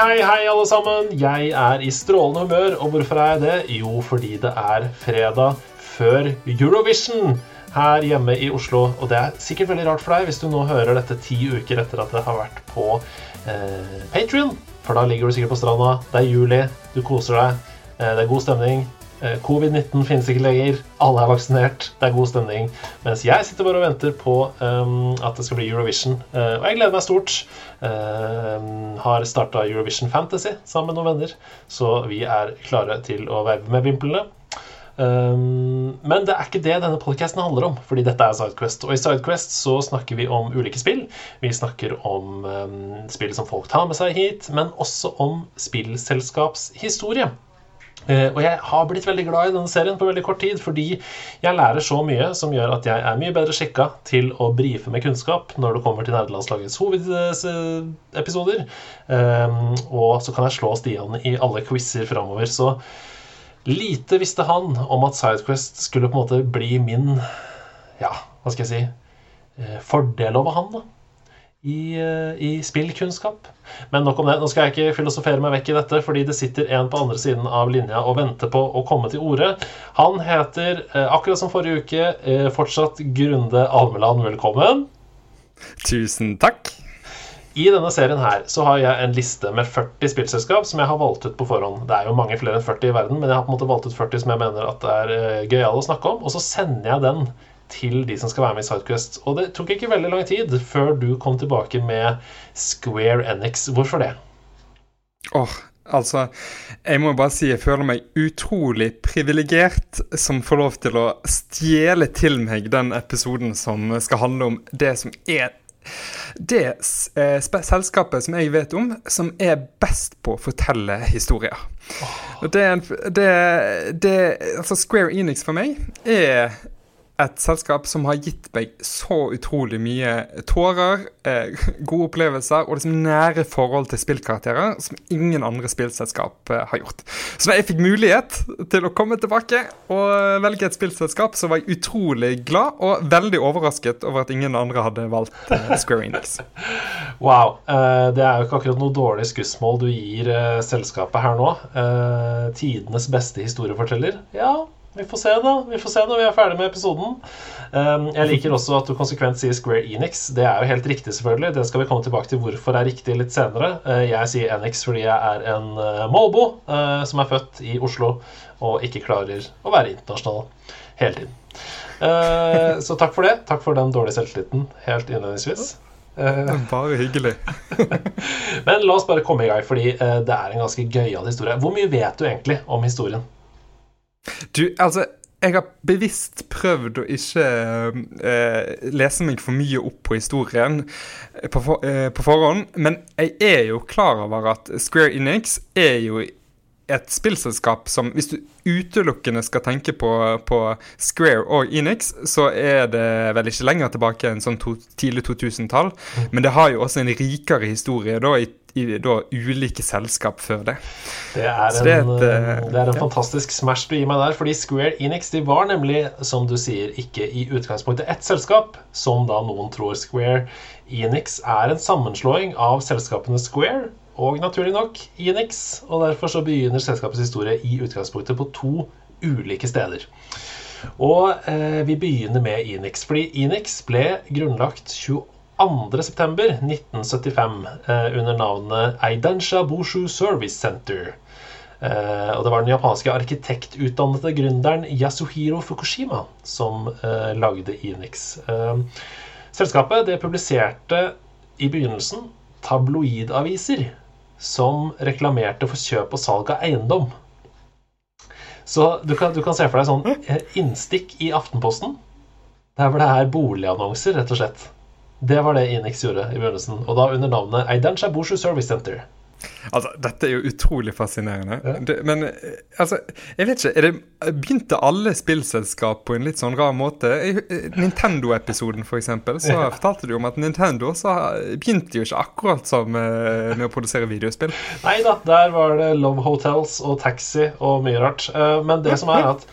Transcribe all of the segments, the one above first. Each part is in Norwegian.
Hei, hei, alle sammen. Jeg er i strålende humør. Og hvorfor er jeg det? Jo, fordi det er fredag før Eurovision her hjemme i Oslo. Og det er sikkert veldig rart for deg hvis du nå hører dette ti uker etter at det har vært på eh, Patrion. For da ligger du sikkert på stranda. Det er juli, du koser deg, eh, det er god stemning. Eh, Covid-19 finnes ikke lenger. Alle er vaksinert. Det er god stemning. Mens jeg sitter bare og venter på um, at det skal bli Eurovision. Uh, og jeg gleder meg stort. Uh, har starta Eurovision Fantasy sammen med noen venner, så vi er klare til å verve med vimplene. Um, men det er ikke det denne podcasten handler om, fordi dette er Sidequest. Og i Sidequest så snakker vi om ulike spill. Vi snakker om um, spill som folk tar med seg hit, men også om spillselskapshistorie. Uh, og jeg har blitt veldig glad i denne serien på veldig kort tid, fordi jeg lærer så mye som gjør at jeg er mye bedre skikka til å brife med kunnskap når det kommer til nerdelandslagets hovedepisoder. Um, og så kan jeg slå Stian i alle quizer framover. Så lite visste han om at Sidequest skulle på en måte bli min Ja, hva skal jeg si uh, fordel over han, da i, eh, i, spillkunnskap. Men nok om det. Nå skal jeg ikke filosofere meg vekk i dette, fordi det sitter en på andre siden av linja og venter på å komme til orde. Han heter, eh, akkurat som forrige uke, eh, fortsatt Grunde Almeland. Velkommen. Tusen takk. I denne serien her så har jeg en liste med 40 spillselskap som jeg har valgt ut på forhånd. Det er jo mange flere enn 40 i verden, men jeg har på en måte valgt ut 40 som jeg mener at det er gøyale å snakke om. Og så sender jeg den til de som skal være med i Sidequest. Og det tok ikke veldig lang tid før du kom tilbake med Square Enix. Hvorfor det? Åh, oh, altså Jeg må bare si jeg føler meg utrolig privilegert som får lov til å stjele til meg den episoden som skal handle om det som er det eh, selskapet som jeg vet om, som er best på å fortelle historier. Oh. Det, det, det, altså Square Enix for meg er et selskap som har gitt meg så utrolig mye tårer, eh, gode opplevelser og liksom nære forhold til spillkarakterer som ingen andre spillselskap eh, har gjort. Så da jeg fikk mulighet til å komme tilbake og velge et spillselskap, så var jeg utrolig glad og veldig overrasket over at ingen andre hadde valgt eh, Square Enix. wow. Eh, det er jo ikke akkurat noe dårlig skussmål du gir eh, selskapet her nå. Eh, tidenes beste historieforteller. Ja, vi får se, da. Vi får se når vi er ferdig med episoden. Um, jeg liker også at du konsekvent sier Square Enix. Det er jo helt riktig, selvfølgelig. Det skal vi komme tilbake til hvorfor er riktig litt senere. Uh, jeg sier Enix fordi jeg er en målbo Molbo uh, som er født i Oslo og ikke klarer å være internasjonal hele tiden. så takk for det. Takk for den dårlige selvtilliten helt innledningsvis. bare hyggelig. Men la oss bare komme i gang, fordi det er en ganske gøyal historie. Hvor mye vet du egentlig om historien? Du, altså jeg har bevisst prøvd å ikke eh, lese meg for mye opp på historien på, for, eh, på, forhånd, men jeg er jo klar over at Square Enix er jo et spillselskap som Hvis du utelukkende skal tenke på, på Square og Enix, så er det vel ikke lenger tilbake enn sånn to, tidlig 2000-tall, mm. men det har jo også en rikere historie da i i da, ulike selskap før det. Det er, en, det er, et, uh, det er en ja. fantastisk smash du gir meg der. Fordi Square Enix de var nemlig, som du sier, ikke i utgangspunktet ett selskap, som da noen tror Square Enix er en sammenslåing av selskapene Square og naturlig nok Enix. Og derfor så begynner selskapets historie i utgangspunktet på to ulike steder. Og eh, vi begynner med Enix, fordi Enix ble grunnlagt 28 2.9.1975 eh, under navnet Eidansha Bushu Service Center. Eh, og det var den japanske arkitektutdannede gründeren Yasuhiro Fukushima som eh, lagde Enix. selskapet det publiserte i begynnelsen tabloidaviser som reklamerte for kjøp og salg av eiendom. Så du kan, du kan se for deg sånn innstikk i Aftenposten. Der hvor det er boligannonser, rett og slett. Det var det Inex gjorde i begynnelsen, og da under navnet Eidansha Bushu Service Center. Altså, dette er jo utrolig fascinerende. Ja. Det, men eh, altså, jeg vet ikke det, Begynte alle spillselskap på en litt sånn rar måte? Eh, Nintendo-episoden, f.eks., så ja. fortalte du om at Nintendo så begynte jo ikke akkurat som med, med å produsere videospill. Nei da, der var det Love Hotels og Taxi og mye rart. Men det som er at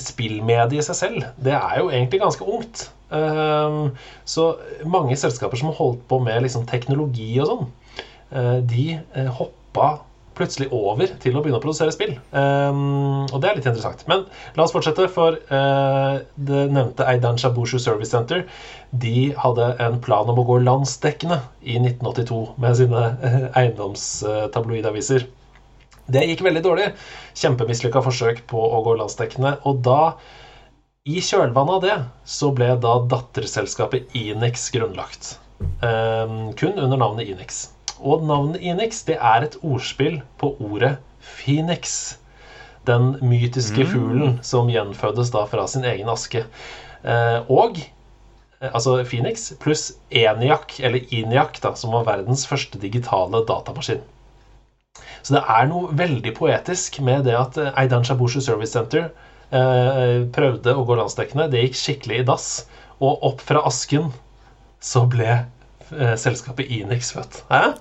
spillmediet i seg selv, det er jo egentlig ganske ungt. Så mange selskaper som holdt på med liksom teknologi og sånn, Eh, de eh, hoppa plutselig over til å begynne å produsere spill. Um, og det er litt interessant. Men la oss fortsette, for uh, det nevnte Eidan Shabushu Service Center de hadde en plan om å gå landsdekkende i 1982 med sine eiendomstabloidaviser. Det gikk veldig dårlig. Kjempemislykka forsøk på å gå landsdekkende. Og da, i kjølvannet av det, så ble da datterselskapet Enix grunnlagt. Um, kun under navnet Enix. Og navnet Enix det er et ordspill på ordet Phoenix. Den mytiske mm. fuglen som gjenfødes da fra sin egen aske. Eh, og eh, altså Phoenix pluss ENIAC, eller ENIAC, da, som var verdens første digitale datamaskin. Så det er noe veldig poetisk med det at Eidan Shabushu Service Center eh, prøvde å gå landsdekkende. Det gikk skikkelig i dass. Og opp fra asken så ble eh, selskapet Enix født. Hæ?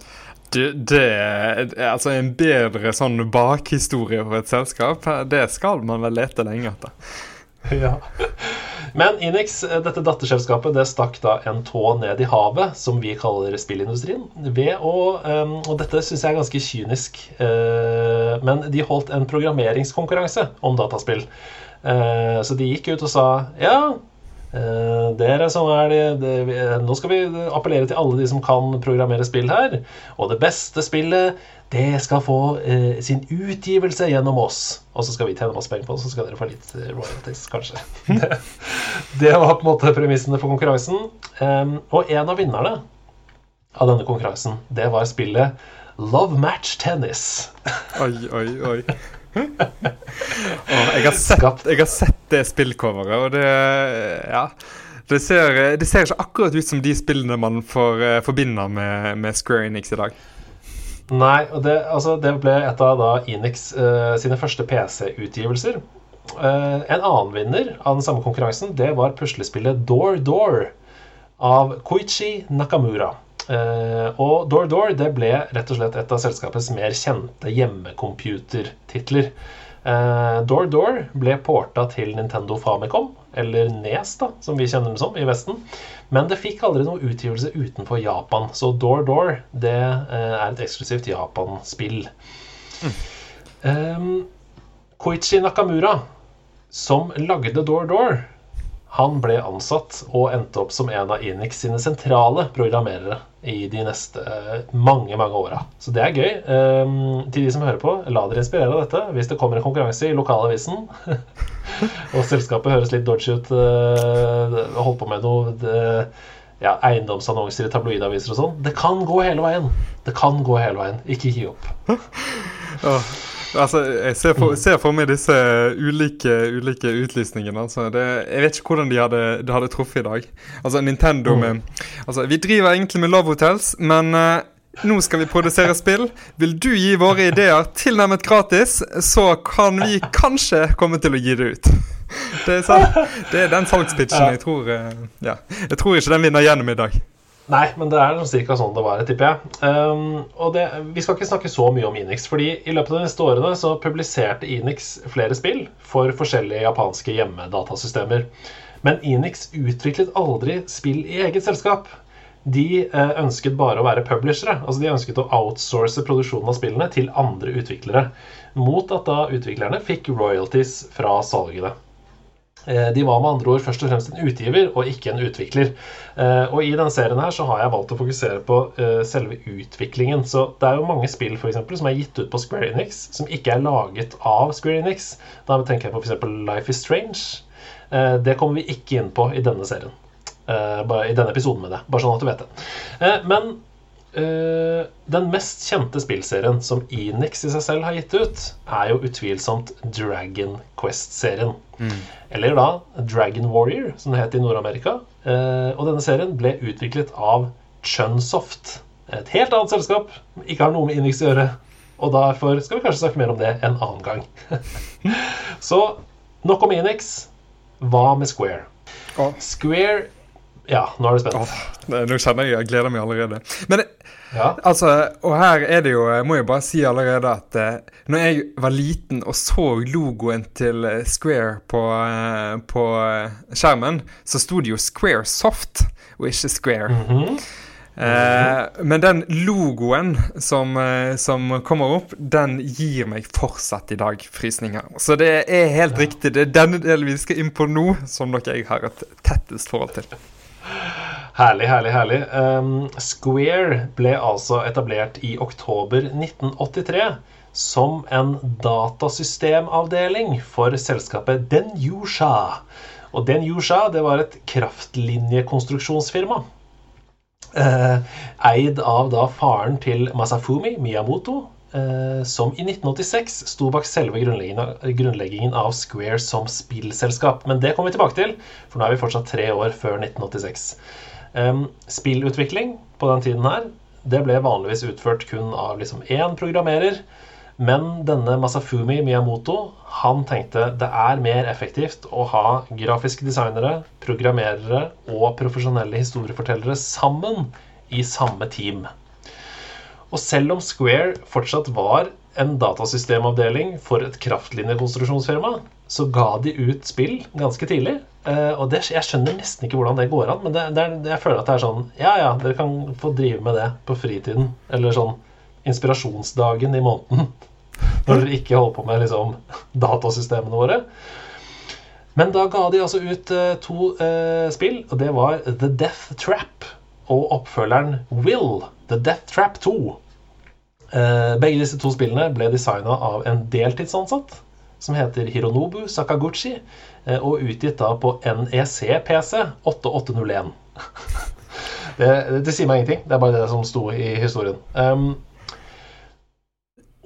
Det, det er altså en bedre sånn bakhistorie for et selskap. Det skal man vel lete lenge etter. Ja. Men Enix, dette datterselskapet, det stakk da en tå ned i havet, som vi kaller spillindustrien, ved å Og dette syns jeg er ganske kynisk, men de holdt en programmeringskonkurranse om dataspill. Uh, så de gikk ut og sa ja, eh, dere som er de, de, Nå skal vi appellere til alle de som kan programmere spill her. Og det beste spillet, det skal få eh, sin utgivelse gjennom oss. Og så skal vi tjene masse penger på det, så skal dere få litt eh, royalties, kanskje. det, var på en måte premissene for konkurransen. Og en av vinnerne av denne konkurransen, det var spillet Love Match Tennis. oi, oi, oi oh, jeg, har sett, jeg, har sett, det spillcoveret, og det Ja. Det ser, det ser, ikke akkurat ut som de spillene man får, uh, forbinder med, med, Square Enix i dag. Nei, og det, altså, det ble et av da Enix uh, sine første PC-utgivelser. Uh, en annen vinner av den samme konkurransen det var puslespillet Door Door av Koichi Nakamura. Uh, og Door Door det ble rett og slett et av selskapets mer kjente hjemmecomputertitler. Uh, Door Door ble porta til Nintendo Famicom, eller Nes, da, som vi kjenner den som i Vesten. Men det fikk aldri noe utgivelse utenfor Japan, så Door Door det uh, er et eksklusivt Japan-spill. Mm. Um, Koichi Nakamura, som lagde Door Door han ble ansatt og endte opp som en av Enix sine sentrale programmerere i de neste eh, mange mange åra. Så det er gøy. Um, til de som hører på, la dere inspirere av dette. Hvis det kommer en konkurranse i lokalavisen, og selskapet høres litt dodgy ut, uh, holdt på med noe uh, ja, eiendomsannonser i tabloidaviser og sånn. Det kan gå hele veien. Det kan gå hele veien. Ikke gi opp. Altså, jeg ser for, ser for, meg disse ulike, ulike utlysningene. Altså, det, jeg vet ikke hvordan de hadde, de hadde truffet i dag. Altså, Nintendo mm. med Altså, vi driver egentlig med Love Hotels, men uh, nå skal vi produsere spill. Vil du gi våre ideer tilnærmet gratis, så kan vi kanskje komme til å gi det ut. Det er, sant, det er den salgspitchen jeg tror uh, Ja. Jeg tror ikke den vinner gjennom i dag. Nei, men det er ca. sånn det var, tipper jeg. Um, og det, vi skal ikke snakke så mye om Enix, fordi i løpet av de neste årene så publiserte Enix flere spill for forskjellige japanske hjemmedatasystemer. Men Enix utviklet aldri spill i eget selskap. De eh, ønsket bare å være publishere. altså De ønsket å outsource produksjonen av spillene til andre utviklere. Mot at da utviklerne fikk royalties fra salgene. Eh, de var med andre ord først og fremst en utgiver og ikke en utvikler. Eh, og I denne serien her så har jeg valgt å fokusere på eh, selve utviklingen. Så Det er jo mange spill for eksempel, som er gitt ut på Square Enix, som ikke er laget av Square Enix. Da tenker jeg på f.eks. Life is Strange. Det kommer vi ikke inn på i denne serien. I denne episoden med det. Bare sånn at du vet det. Men Uh, den mest kjente spillserien som Enix i seg selv har gitt ut, er jo utvilsomt Dragon Quest-serien. Mm. Eller da Dragon Warrior, som det het i Nord-Amerika. Uh, og denne serien ble utviklet av Chunsoft. Et helt annet selskap. Ikke har noe med Enix å gjøre. Og derfor skal vi kanskje snakke mer om det en annen gang. Så nok om Enix. Hva med Square? Square Ja, nå er du spent. Oh, nå kjenner jeg jeg gleder meg allerede. Men Ja. altså, og her er det jo Jeg må jo bare si allerede at uh, når jeg var liten og så logoen til eh, Square på, uh, på skjermen, så sto det jo Square Soft og ikke Square. Mhm. Eh, men den logoen som, som kommer opp, den gir meg fortsatt i dag frysninger. Så det er helt riktig. Det er denne delen vi skal inn på nå, som nok jeg har et tettest forhold til. Herlig, herlig, herlig. Um, Square ble altså etablert i oktober 1983 som en datasystemavdeling for selskapet Denyusha. Og Denyusha det var et kraftlinjekonstruksjonsfirma. Eh, eid av da faren til Masafumi Miyamoto, som i 1986 sto bak selve grunnleggingen, av Square som spillselskap. Men det kommer vi tilbake til, for nå er vi fortsatt tre år før 1986. Um, spillutvikling på den tiden her, det ble vanligvis utført kun av liksom én programmerer. Men denne Masafumi Miyamoto han tenkte det er mer effektivt å ha grafiske designere, programmerere og profesjonelle historiefortellere sammen i samme team. Og selv om Square fortsatt var en datasystemavdeling for et kraftlinjekonstruksjonsfirma, så ga de ut spill ganske tidlig. Eh, og det, jeg skjønner nesten ikke hvordan det går an, men det, det er, jeg føler at det er sånn Ja, ja, dere kan få drive med det på fritiden. Eller sånn inspirasjonsdagen i måneden. Når dere ikke holder på med liksom, datasystemene våre. Men da ga de altså ut uh, to uh, spill, og det var The Death Trap og oppfølgeren Will, The Death Trap 2. Eh, begge disse to spillene ble designa av en deltidsansatt som heter Hironobu Sakaguchi, eh, og utgitt da på NEC-PC 8801. det, det sier meg ingenting, det er bare det som sto i historien. Um,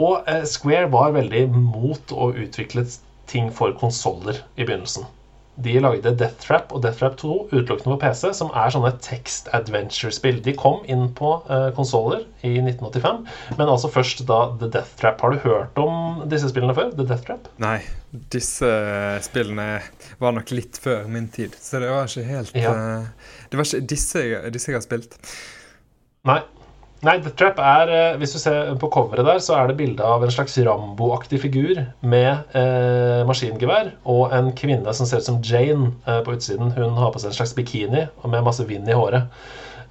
og eh, Square var veldig mot å utvikle ting for konsoller i begynnelsen. De lagde Death Trap og Death Trap 2 utelukkende på PC, som er sånne text adventure-spill. De kom inn på uh, konsoller i 1985, men altså først da The Death Trap. Har du hørt om disse spillene før? The Death Trap? Nei, disse spillene var nok litt før min tid, så det var ikke helt Ja. uh, Det var ikke disse, disse jeg har spilt. Nei. Nei, Death Trap er eh, Hvis du ser på coveret der, så er det bilde av en slags Rambo-aktig figur med eh, maskingevær og en kvinne som ser ut som Jane eh, på utsiden. Hun har på seg en slags bikini og med masse vind i håret.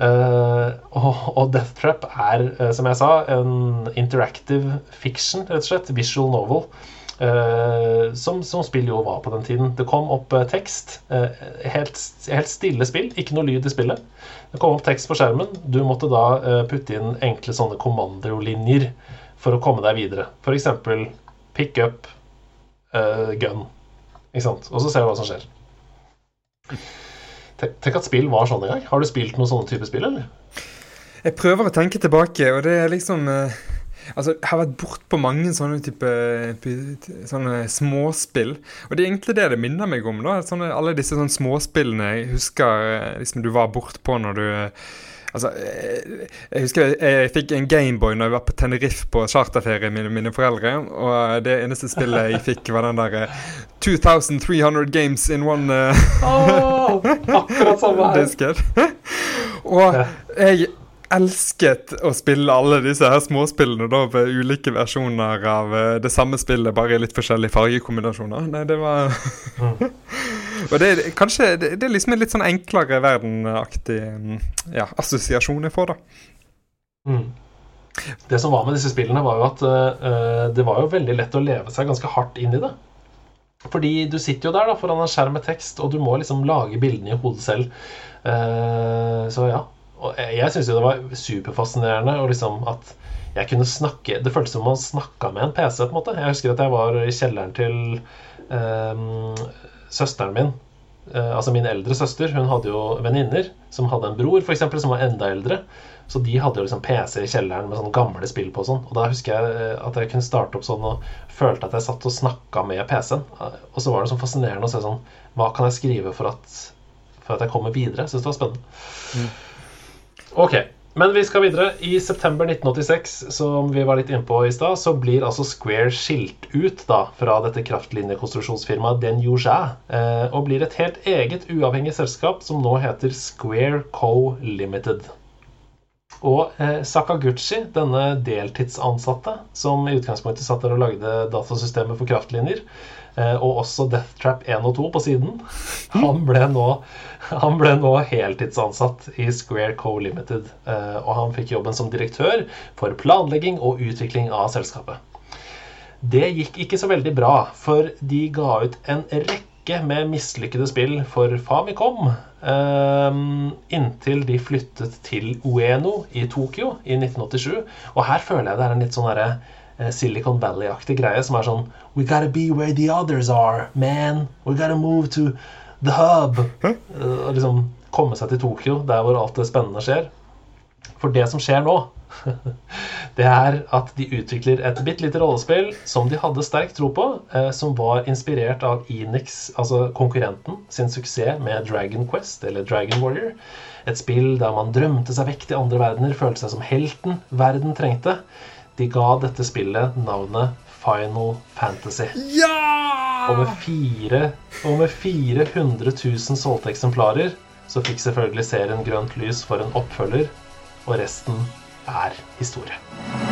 Eh, og, og Death Trap er, eh, som jeg sa, en interactive fiction, rett og slett. Visual novel. Eh, som, som spill jo var på den tiden. Det kom opp eh, tekst. eh, helt, helt stille spill, ikke noe lyd i spillet. Det kom opp tekst på skjermen. Du måtte da putte inn enkle sånne kommandolinjer for å komme deg videre. F.eks. pick up uh, gun. Ikke sant? Og så ser du hva som skjer. Tenk at spill var sånn en gang. Har du spilt noen sånne type spill, eller? Jeg prøver å tenke tilbake, og det er liksom eh, Altså, Jeg har vært bortpå mange sånne type sånne småspill. Og det er egentlig det det minner meg om. da, sånne, Alle disse sånne småspillene jeg husker eh, liksom du var bortpå når du eh, Altså, eh, jeg husker jeg, jeg fikk en Gameboy når jeg var på Tenerife på charterferie med mine foreldre. Og det eneste spillet jeg fikk, var den der eh, 2300 games in one eh, Oh, akkurat samme her. disket. og jeg elsket å spille alle disse her småspillene da med ulike versjoner av eh, det samme spillet, bare i litt forskjellige fargekombinasjoner. Nei, det var Og det, er- kanskje det, det er liksom en litt sånn enklere verdenaktig mm, ja, assosiasjon jeg får, da. Mm. Det som var med disse spillene, var jo at uh, det var jo veldig lett å leve seg ganske hardt inn i det. Fordi du sitter jo der da foran en skjerm med tekst, og du må liksom lage bildene i hodet selv. Uh, så ja. Og jeg, syns jo det var superfascinerende og liksom at jeg kunne snakke Det føltes som om man snakka med en PC. på en måte Jeg husker at jeg var i kjelleren til eh, søsteren min. Eh, altså min eldre søster. Hun hadde jo venninner som hadde en bror eksempel, som var enda eldre. Så de hadde jo liksom PC i kjelleren med sånne gamle spill på og sånn. Og da husker jeg eh, at jeg kunne starte opp sånn og følte at jeg satt og snakka med PC-en. Og så var det sånn fascinerende å se sånn Hva kan jeg skrive for at, for at jeg kommer videre? Syns det var spennende. Ok. Men vi skal videre. I september 1986, som vi var litt innpå i stad, så blir altså Square skilt ut da, fra dette kraftlinjekonstruksjonsfirmaet Den eh, og blir et helt eget uavhengig selskap som nå heter Square Co. Limited. Og eh, Sakaguchi, denne deltidsansatte som i utgangspunktet satt der og lagde datasystemet for kraftlinjer, og også Death Trap 1 og 2 på siden. Han ble nå, han ble nå heltidsansatt i Square Co Limited. Eh, og han fikk jobben som direktør for planlegging og utvikling av selskapet. Det gikk ikke så veldig bra, for de ga ut en rekke med mislykkede spill for Famicom. Um, inntil de flyttet til Ueno i Tokyo i 1987. Og her føler jeg det er en litt sånn derre Eh, Silicon Valley-aktig greie som er sånn We gotta be where the others are, man. We gotta move to the hub. Og liksom komme seg til Tokyo, der hvor alt det spennende skjer. For det som skjer nå, det er at de utvikler et bitte lite rollespill som de hadde sterk tro på, eh, som var inspirert av Enix, altså konkurrenten, sin suksess med Dragon Quest, eller Dragon Warrior. Et spill der man drømte seg vekk til andre verdener, følte seg som helten verden trengte. De ga dette spillet navnet Final Fantasy. Ja! Og med, fire, og med 400 000 solgte eksemplarer så fikk selvfølgelig serien grønt lys for en oppfølger, og resten er historie.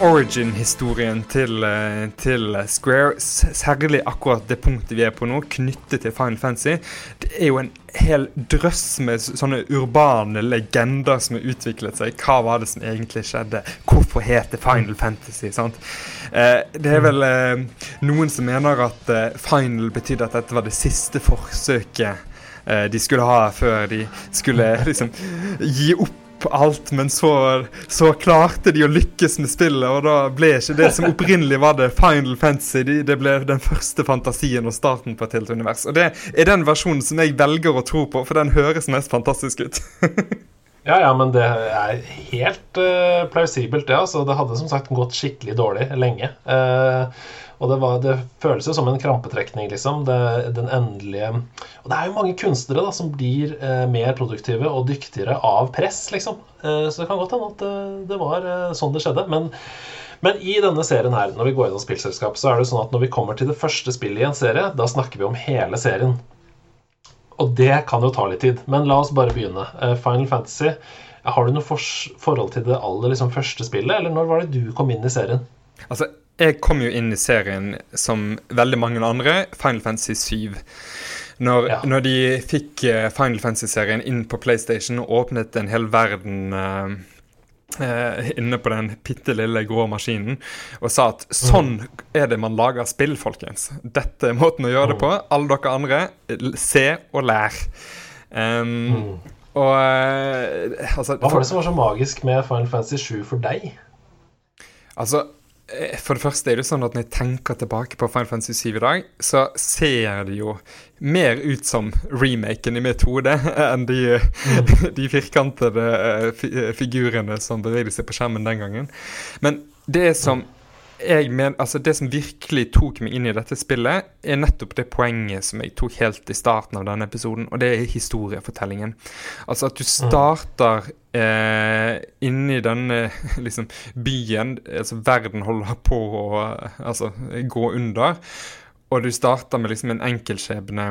Origin-historien til, eh, til, Square, særlig akkurat det punktet vi er på nå, knyttet til Final Fantasy, det er jo en hel drøss med sånne urbane legender som har utviklet seg. Hva var det som egentlig skjedde? Hvorfor het det Final Fantasy? sant? Eh, det er vel eh, noen som mener at eh, Final betydde at dette var det siste forsøket eh, de skulle ha før de skulle liksom gi opp på alt, men så, så, klarte de å lykkes med spillet, og da ble ikke det som opprinnelig var det Final Fantasy. det ble den første fantasien og starten på et helt univers. Og det er den versjonen som jeg velger å tro på, for den høres mest fantastisk ut. ja, ja, men det er helt uh, plausibelt, det. altså. Det hadde som sagt gått skikkelig dårlig lenge. Uh, og det, var, det føles jo som en krampetrekning, liksom. Det, den endelige Og det er jo mange kunstnere da, som blir eh, mer produktive og dyktigere av press, liksom. Eh, så det kan godt hende at det, det var eh, sånn det skjedde. Men, men, i denne serien her, når vi går gjennom spillselskap, så er det sånn at når vi kommer til det første spillet i en serie, da snakker vi om hele serien. Og det kan jo ta litt tid. Men la oss bare begynne. Eh, Final Fantasy. Har du noe for forhold til det aller liksom, første spillet, eller når var det du kom inn i serien? Altså, jeg kom jo inn i serien som veldig mange andre, Final Fantasy 7. Når, ja. når de fikk eh, Final Fantasy-serien inn på PlayStation og åpnet en hel verden uh, uh, inne på den bitte lille grå maskinen og sa at sånn er det man lager spill, folkens. Dette er måten å gjøre det på. Alle dere andre, se og lær. Um, mm. Og uh, altså, Hva var det som var så magisk med Final Fantasy 7 for deg? Altså, for det første er det sånn at når jeg tenker tilbake på Final Fantasy 7 i dag, så ser det jo mer ut som remaken i mitt hode enn de, mm. de firkantede eh, figurene som bevegde seg på skjermen den gangen. Men det som jeg men, altså det som virkelig tok meg inn i dette spillet, er nettopp det poenget som jeg tok helt i starten av denne episoden, og det er historiefortellingen. Altså at du mm. starter eh, inni denne liksom, byen, altså verden holder på å altså, gå under, og du starter med liksom en enkeltskjebne.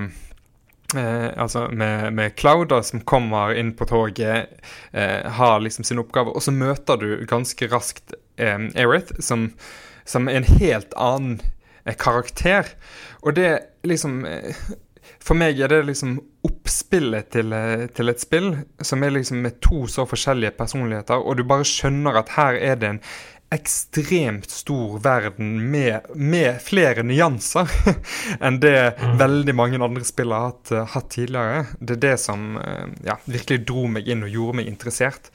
Eh, altså med, med Clouder som kommer inn på toget, eh, har liksom sin oppgave, og så møter du ganske raskt eh, Erith, som som er en helt annen eh, karakter. Og det liksom eh, For meg er det liksom oppspillet til, eh, til, et spill som er liksom med to så forskjellige personligheter, og du bare skjønner at her er det en ekstremt stor verden med, med flere nyanser enn det mm. veldig mange andre spill har hatt, hatt, tidligere. Det er det som ja, virkelig dro meg inn og gjorde meg interessert.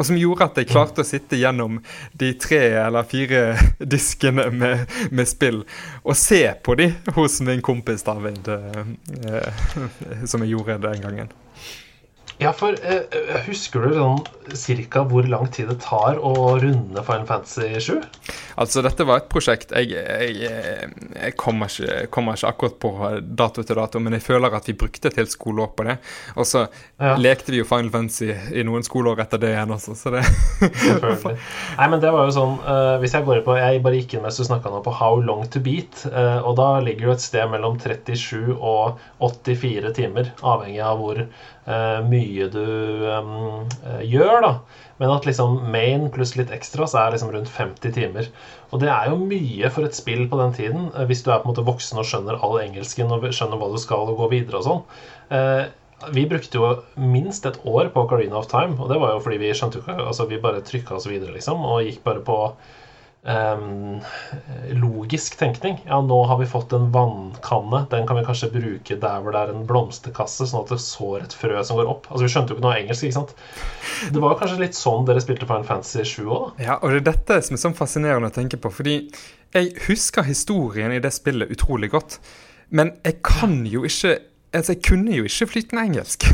Og som gjorde at jeg klarte å sitte gjennom de tre eller fire diskene med, med spill og se på de hos min kompis David, eh, eh, som jeg gjorde den gangen. Ja, for eh, eh, husker du sånn cirka hvor lang tid det tar å runde Final Fantasy 7? Altså, dette var et prosjekt Jeg, jeg, jeg kommer, ikke, kommer, ikke, akkurat på dato til dato, men jeg føler at vi brukte et helt skoleår på det. Og så ja. lekte vi jo Final Fantasy i noen skoleår etter det igjen også, så det Selvfølgelig. Nei, men det var jo sånn uh, Hvis jeg går på Jeg bare gikk inn mens du snakka nå på How Long To Beat, uh, og da ligger det et sted mellom 37 og 84 timer, avhengig av hvor uh, mye du um, gjør, da. Men at liksom main pluss litt ekstra, så er liksom rundt 50 timer. Og det er jo mye for et spill på den tiden, eh, hvis du er på en måte voksen og skjønner all engelsken og skjønner hva du skal og gå videre og sånn. Eh, vi brukte jo minst et år på Carina of Time, og det var jo fordi vi skjønte jo ikke Altså, vi bare trykka oss videre, liksom, og gikk bare på logisk tenkning. Ja, nå har vi fått en vannkanne. Den kan vi kanskje bruke der hvor det er en blomsterkasse, sånn at det sår et frø som går opp. Altså, Vi skjønte jo ikke noe engelsk. ikke sant? Det var jo kanskje litt sånn dere spilte Final Fantasy 7 òg? Ja, og det er dette som er sånn fascinerende å tenke på. Fordi jeg husker historien i det spillet utrolig godt. Men jeg kan jo ikke Altså, jeg kunne jo ikke flytende engelsk.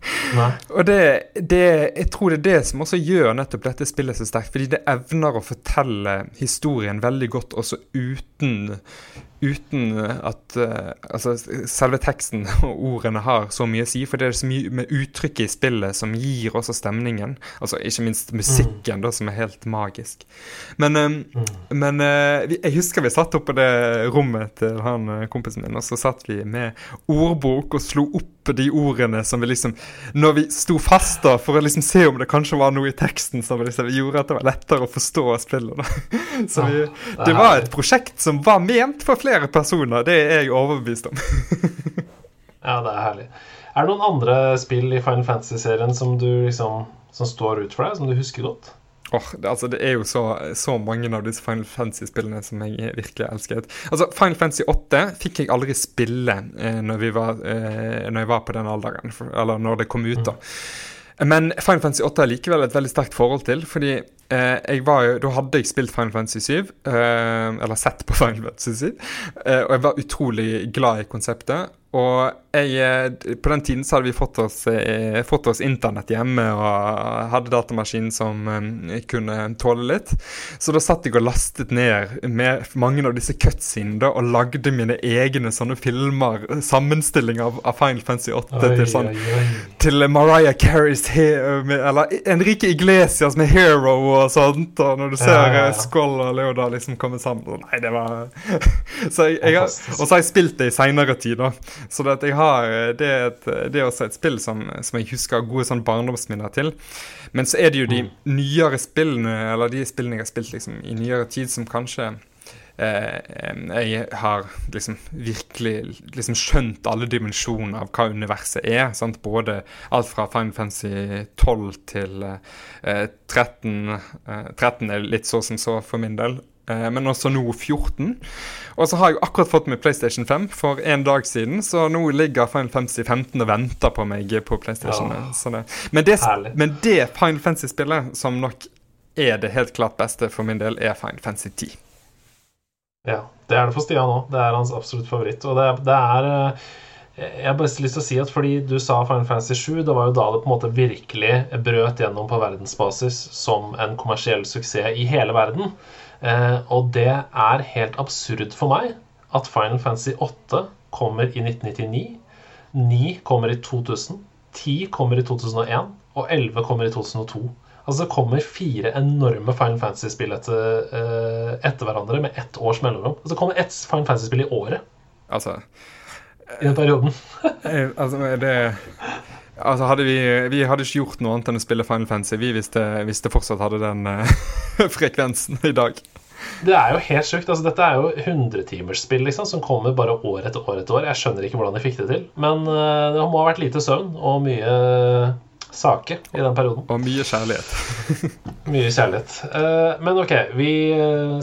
og det, det, jeg tror det er det som også gjør nettopp dette spillet så sterkt. Fordi det evner å fortelle historien veldig godt også uten uten at uh, altså, selve teksten og ordene har så mye å si. For det er så mye med uttrykket i spillet som gir også stemningen. Altså Ikke minst musikken, mm. da, som er helt magisk. Men, um, mm. men uh, jeg husker vi satt oppe på det rommet til han kompisen min, og så satt vi med ordbok og slo opp de ordene som vi liksom Når vi sto fast da, for å liksom se om det kanskje var noe i teksten som liksom gjorde at det var lettere å forstå spillet. Da. Så vi, det var et prosjekt som var ment for flere flere personer. Det er jeg overbevist om. ja, det er herlig. Er det noen andre spill i Final Fantasy-serien som, du liksom, som står ut for deg, som du husker godt? Oh, det, altså, det er jo så, så, mange av disse Final Fantasy-spillene som jeg virkelig elsket. Altså, Final Fantasy 8 fikk jeg aldri spille eh, når, var, eh, når, jeg var på den alderen, for, eller når det kom ut. da. Mm. Men Final Fantasy 8 er likevel et veldig sterkt forhold til. fordi Eh, jo, Da hadde jeg spilt Final Fantasy 7, eh, eller sett på Final Fantasy 7, eh, og jeg var utrolig glad i konseptet. Og jeg, eh, på den tiden så hadde vi fått oss, eh, fått oss internett hjemme og hadde datamaskin som eh, kunne tåle litt. Så da satt jeg og lastet ned med mange av disse cutscenene og lagde mine egne sånne filmer, sammenstilling av, av Final Fantasy 8 oi, til sånn oi, oi. Til Mariah Carries Eller Enrique Iglesias med Hero og sånt. Og når du ser ja, ja, ja. Skål og Leoda liksom komme sammen Nei, det var så jeg, jeg, Og så har jeg spilt det i seinere tid, da. Så det, jeg har, det, er et, det er også et spill som, som jeg husker gode sånn barndomsminner til. Men så er det jo de mm. nyere spillene, eller de spillene jeg har spilt liksom, i nyere tid, som kanskje eh, jeg har liksom virkelig liksom skjønt alle dimensjoner av hva universet er. Sant? Både alt fra Final Fantasy 12 til eh, 13. Eh, 13 er litt så som så for min del. Eh, men også nå 14. Og så har jeg akkurat fått med PlayStation 5 for en dag siden, så nå ligger Final Fantasy 15 og venter på meg på PlayStation. Ja. Det. Men, det, men, det, Final Fantasy-spillet som nok er det helt klart beste for min del, er Final Fantasy 10. Ja, det er det for Stian òg. Det er hans absolutt favoritt. Og det, det er eh, jeg har bare lyst til å si at fordi du sa Final Fantasy 7, det var jo da det på en måte virkelig brøt gjennom på verdensbasis som en kommersiell suksess i hele verden. Eh, og det er helt absurd for meg at Final Fantasy 8 kommer i 1999, 9 kommer i 2000, 10 kommer i 2001 og 11 kommer i 2002. Altså Det kommer fire enorme Final Fantasy-spill etter, uh, etter, hverandre med ett års mellomrom. Altså Det kommer ett Final Fantasy-spill i året. Altså I den perioden. Eh, altså det Altså hadde vi, vi, hadde ikke gjort noe annet enn å spille Final Fantasy vi hvis det fortsatt hadde den uh, frekvensen i dag. Det er jo helt sjukt. Altså, dette er jo 100-timersspill liksom, som kommer bare år etter år etter år. Jeg skjønner ikke hvordan de fikk det til. Men uh, det må ha vært lite søvn og mye sake i den perioden. Og mye kjærlighet. mye kjærlighet. Uh, men OK, vi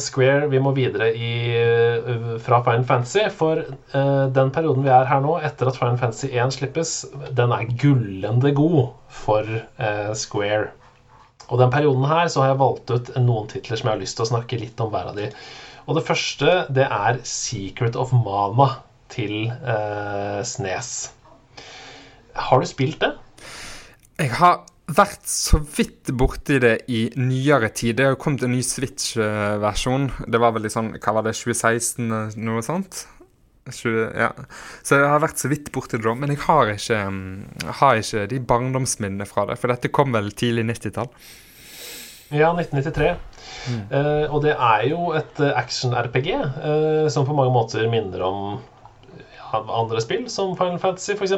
Square, vi må videre i, fra Final Fantasy. For den perioden vi er her nå, etter at Final Fantasy 1 slippes, den er gullende god for Square. Og den perioden her så har jeg valgt ut noen titler som jeg har lyst til å snakke litt om hver av de. Og det første, det er Secret of Mama' til eh, Snes. Har du spilt det? Jeg har vært så vidt borti det i nyere tid. Det har kommet en ny Switch-versjon. Det var vel i sånn, hva var det, 2016, noe sånt? 20, ja. Så jeg har vært så vidt borti det. Men jeg har ikke, mm, har ikke de barndomsminnene fra det. For dette kom vel tidlig 90-tall. Ja, 1993. Mm. Uh, og det er jo et action-RPG uh, som på mange måter minner om ja, andre spill, som Final Fantasy f.eks.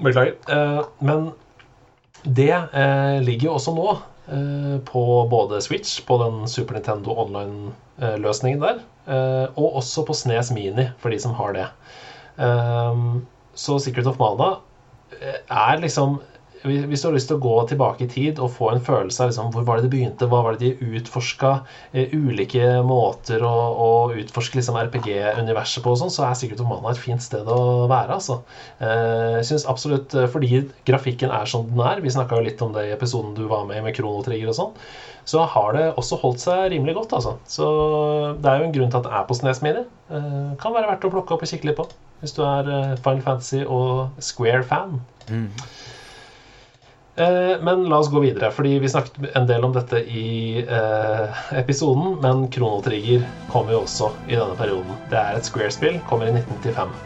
Beklager. Uh, men det ligger jo også nå på både Switch, på den Super Nintendo Online-løsningen der, og også på Snes Mini, for de som har det. så Secret of Mana er liksom hvis du har lyst til å gå tilbake i tid og få en følelse av liksom, hvor var det det begynte, hva var det de utforska, eh, ulike måter å, å utforske liksom, RPG-universet på, og sånn, så er sikkert Omana Mana et fint sted å være. Altså. Eh, jeg synes absolutt, eh, Fordi grafikken er som den er, vi snakka litt om det i episoden du var med med Kronotrigger og sånn, så har det også holdt seg rimelig godt. Altså. Så det er jo en grunn til at det er på Snes Mini. Eh, kan være verdt å plukke opp og kikke litt på hvis du er Final Fantasy og Square-fan. Mm. Eh, men la oss gå videre, fordi vi snakket en del om dette i eh, episoden. Men Krono Trigger kommer jo også i denne perioden. Det er et Square-spill, kommer i 1995.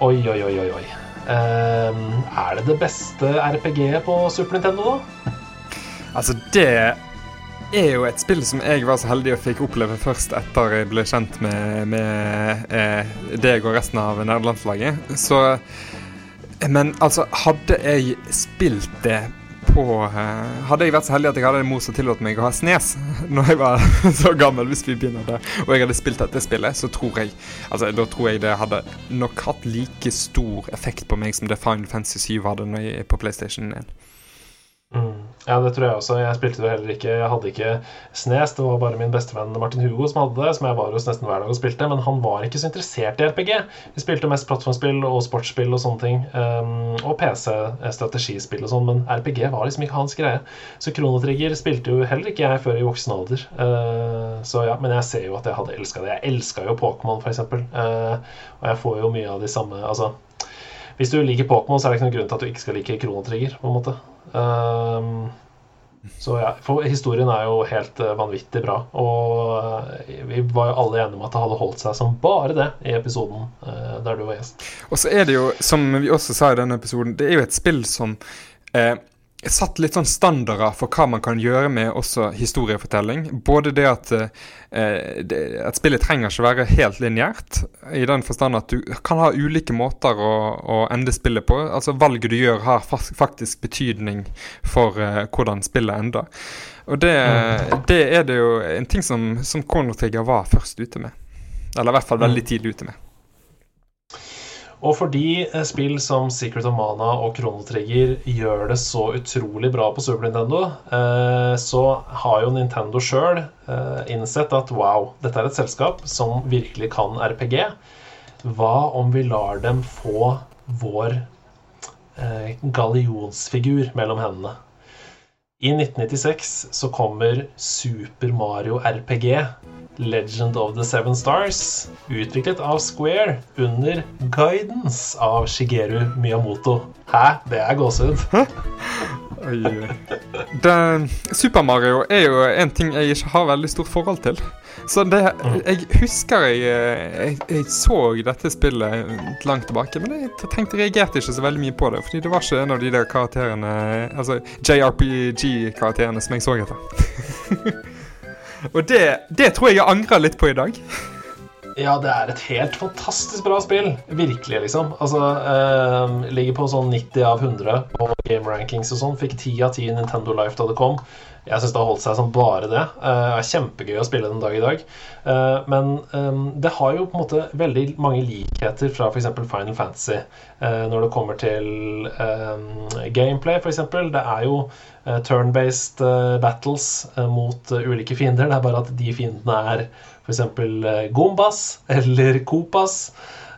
Oi, oi, oi, oi. oi. Eh, er det det beste RPG-et på Super Nintendo, da? Altså, det er jo et spill som jeg var så heldig og fikk oppleve først etter jeg ble kjent med, med eh, deg og resten av nederlandslaget. Så men altså, hadde jeg spilt det på uh, Hadde jeg vært så heldig at jeg hadde en mor som tillot meg å ha snes når jeg var så gammel, hvis vi begynner der, og jeg hadde spilt dette spillet, så tror jeg Altså, da tror jeg det hadde nok hatt like stor effekt på meg som det Final Fantasy 7 hadde jeg, på PlayStation 1. Mm. Ja, det tror jeg også. Jeg spilte det heller ikke. Jeg hadde ikke Snes. Det var bare min bestevenn Martin Hugo som hadde det, som jeg var hos nesten hver dag og spilte. Men han var ikke så interessert i RPG. Vi spilte mest plattformspill og sportsspill og sånne ting. Um, og PC-strategispill og sånn, men RPG var liksom ikke hans greie. Så Kronotrigger spilte jo heller ikke jeg før i voksen alder. Uh, så ja, Men jeg ser jo at jeg hadde elska det. Jeg elska jo Pokémon, f.eks. Uh, og jeg får jo mye av de samme Altså hvis du liker Pokémon, så er det ikke noen grunn til at du ikke skal like Kronotrigger. på en måte. Um, så ja, for Historien er jo helt uh, vanvittig bra. Og uh, vi var jo alle enige om at det hadde holdt seg som bare det i episoden uh, der du var gjest. Og så er det jo, som vi også sa i denne episoden, det er jo et spill som eh, satt litt sånn standarder for hva man kan gjøre med også historiefortelling. Både det at eh, det, at spillet trenger ikke være helt lineært, i den forstand at du kan ha ulike måter å, å ende spillet på. Altså Valget du gjør, har faktisk betydning for eh, hvordan spillet ender. Og det, mm. det, er det jo en ting som, som Trigger var først ute med. Eller i hvert fall veldig mm. tidlig ute med. Og fordi eh, spill som Secret of Mana og Chrono Trigger gjør det så utrolig bra på Super Nintendo, eh, så har jo Nintendo sjøl eh, innsett at wow, dette er et selskap som virkelig kan RPG. Hva om vi lar dem få vår gallionsfigur mellom hendene? I 1996 så kommer Super Mario RPG Legend of the Seven Stars, utviklet av Square under guidance av Shigeru Miyamoto. Hæ? Det er gåsehud. Super Mario er jo en ting jeg ikke har veldig stort forhold til. Så det, mm. jeg husker jeg, jeg, jeg, så dette spillet langt tilbake, men jeg tenkte reagerte ikke så veldig mye på det. Fordi det var ikke en av de der karakterene Altså JRPG-karakterene som jeg så etter. Og det, det tror jeg jeg angrer litt på i dag. Ja, det er et helt fantastisk bra spill. Virkelig, liksom. Altså, eh, Ligger på sånn 90 av 100 på game rankings og sånn. Fikk 10 av 10 Nintendo Life da det kom. Jeg syns det har holdt seg som bare det. Det uh, er kjempegøy å spille den dag i dag. Uh, men um, det har jo på en måte veldig mange likheter fra f.eks. Final Fantasy uh, når det kommer til um, gameplay, f.eks. Det er jo turn-based battles mot ulike fiender. Det er bare at de fiendene er f.eks. Gombas eller Kopas.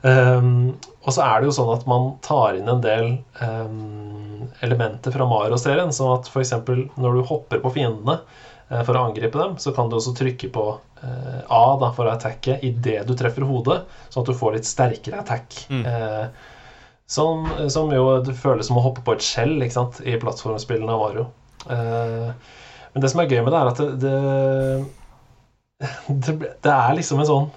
Um, og så er det jo sånn at man tar inn en del um, elementer fra Mario-serien. Sånn at f.eks. når du hopper på fiendene uh, for å angripe dem, så kan du også trykke på uh, A da, for å attacke idet du treffer hodet, sånn at du får litt sterkere attack. Mm. Uh, som, som, jo det føles som å hoppe på et skjell ikke sant, i plattformspillene av Mario. men det som er gøy med det, er at det, det, det, det er liksom en sånn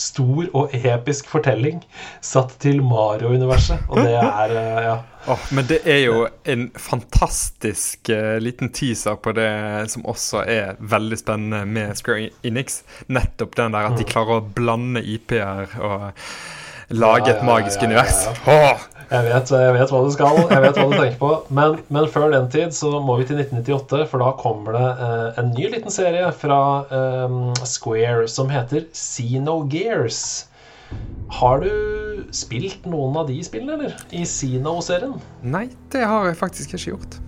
stor og episk fortelling satt til Mario-universet. Og det er eh, ja. Oh, men det er jo en fantastisk uh, liten teaser på det som også er veldig spennende med Square Enix. Nettopp den der at de mm. klarer å blande IP-er og lage et magisk univers. Oh, jeg vet, jeg vet, hva du skal, jeg vet hva du tenker på. Men, men, før den tid så må vi til 1998, for da kommer det eh, en ny liten serie fra eh, Square som heter Xenogears. Har du spilt noen av de spillene, eller? I Xeno-serien? Nei, det har jeg faktisk ikke gjort.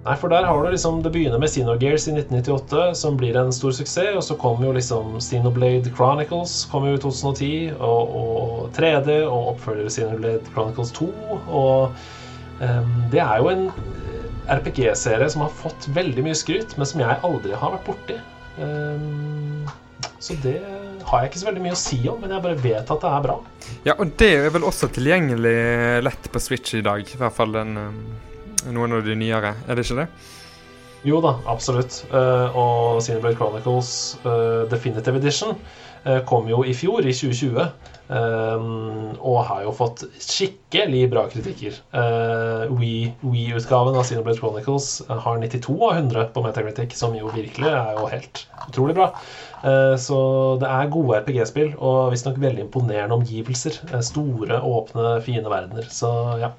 Nei, for der har du liksom Det begynner med Xenogears i 1998, som blir en stor suksess. Og så kommer jo liksom Xenoblade Chronicles kom jo i 2010, og, og 3D, og oppfølger Xenoblade Chronicles 2. Og um, det er jo en RPG-serie som har fått veldig mye skryt, men som jeg aldri har vært borti. Um, så det har jeg ikke så veldig mye å si om, men jeg bare vet at det er bra. Ja, og det er vel også tilgjengelig lett på Switch i dag, i hvert fall den um noen av de nyere, er det ikke det? Jo da, absolutt. Uh, og Cineblade Chronicles uh, Definitive Edition uh, kom jo i fjor, i 2020. og har jo fått skikkelig bra kritikker. Wii-utgaven av Cineblade Chronicles har 92 av 100 på Metacritic, som jo virkelig er jo helt utrolig bra. Så det er gode RPG-spill, og visstnok veldig imponerende omgivelser. Store, åpne, fine verdener. Så ja.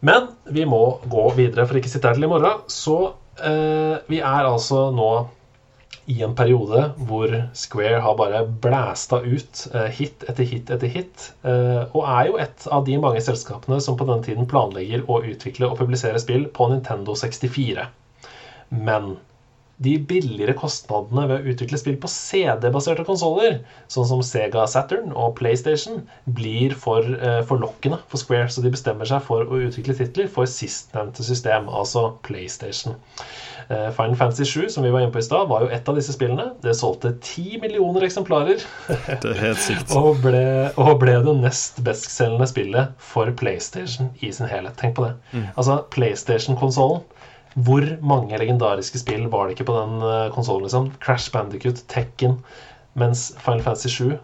Men vi må gå videre for ikke sitte her til i morgen. Så eh, vi er altså nå i en periode hvor Square har bare blæsta ut eh, hit etter hit etter hit. Eh, og er jo et av de mange selskapene som på den tiden planlegger å utvikle og publisere spill på Nintendo 64. Men de billigere kostnadene ved å utvikle spill på CD-baserte konsoller, sånn som Sega Saturn og PlayStation, blir for eh, forlokkende for Square, så de bestemmer seg for å utvikle titler for sistnevnte system, altså PlayStation. Eh, Final Fantasy 7, som vi var inne på i stad, var jo et av disse spillene. Det solgte ti millioner eksemplarer. Det er helt sykt. og, ble, og ble det nest bestselgende spillet for PlayStation i sin helhet. Tenk på det. Mm. Altså, PlayStation-konsollen hvor mange legendariske spill var det ikke på den uh, konsollen? Liksom? Crash Bandicut, Tekken, mens Final Fantasy 7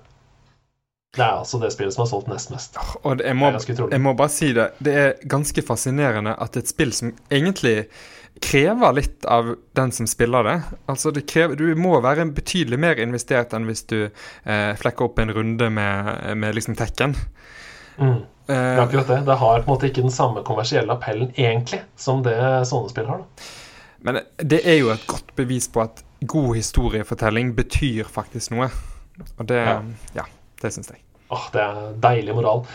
det er altså det spillet som har solgt nest mest. Og jeg må, jeg må bare si det. Det er ganske fascinerende at et spill som egentlig krever litt av den som spiller det. Altså det krever, Du må være betydelig mer investert enn hvis du eh, flekker opp en runde med, med liksom Tekken. Mm. Det er akkurat det. Det har på en måte ikke den samme kommersielle appellen egentlig som det sånne spill har. Da. Men det er jo et godt bevis på at god historiefortelling betyr faktisk noe. Og det Ja, ja det syns jeg. Åh, det er deilig moral.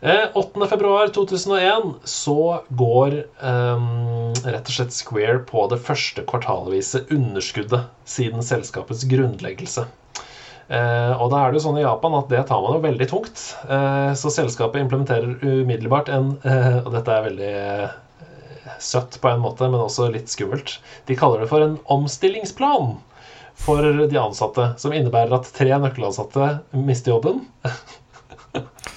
Eh, 8.2.2001 så går um, rett og slett Square på det første kvartalvise underskuddet siden selskapets grunnleggelse. Eh, og da er det jo sånn i Japan at det tar man jo veldig tungt. Eh, så selskapet implementerer umiddelbart en eh, Og dette er veldig søtt på en måte, men også litt skummelt. De kaller det for en omstillingsplan for de ansatte. Som innebærer at tre nøkkelansatte mister jobben.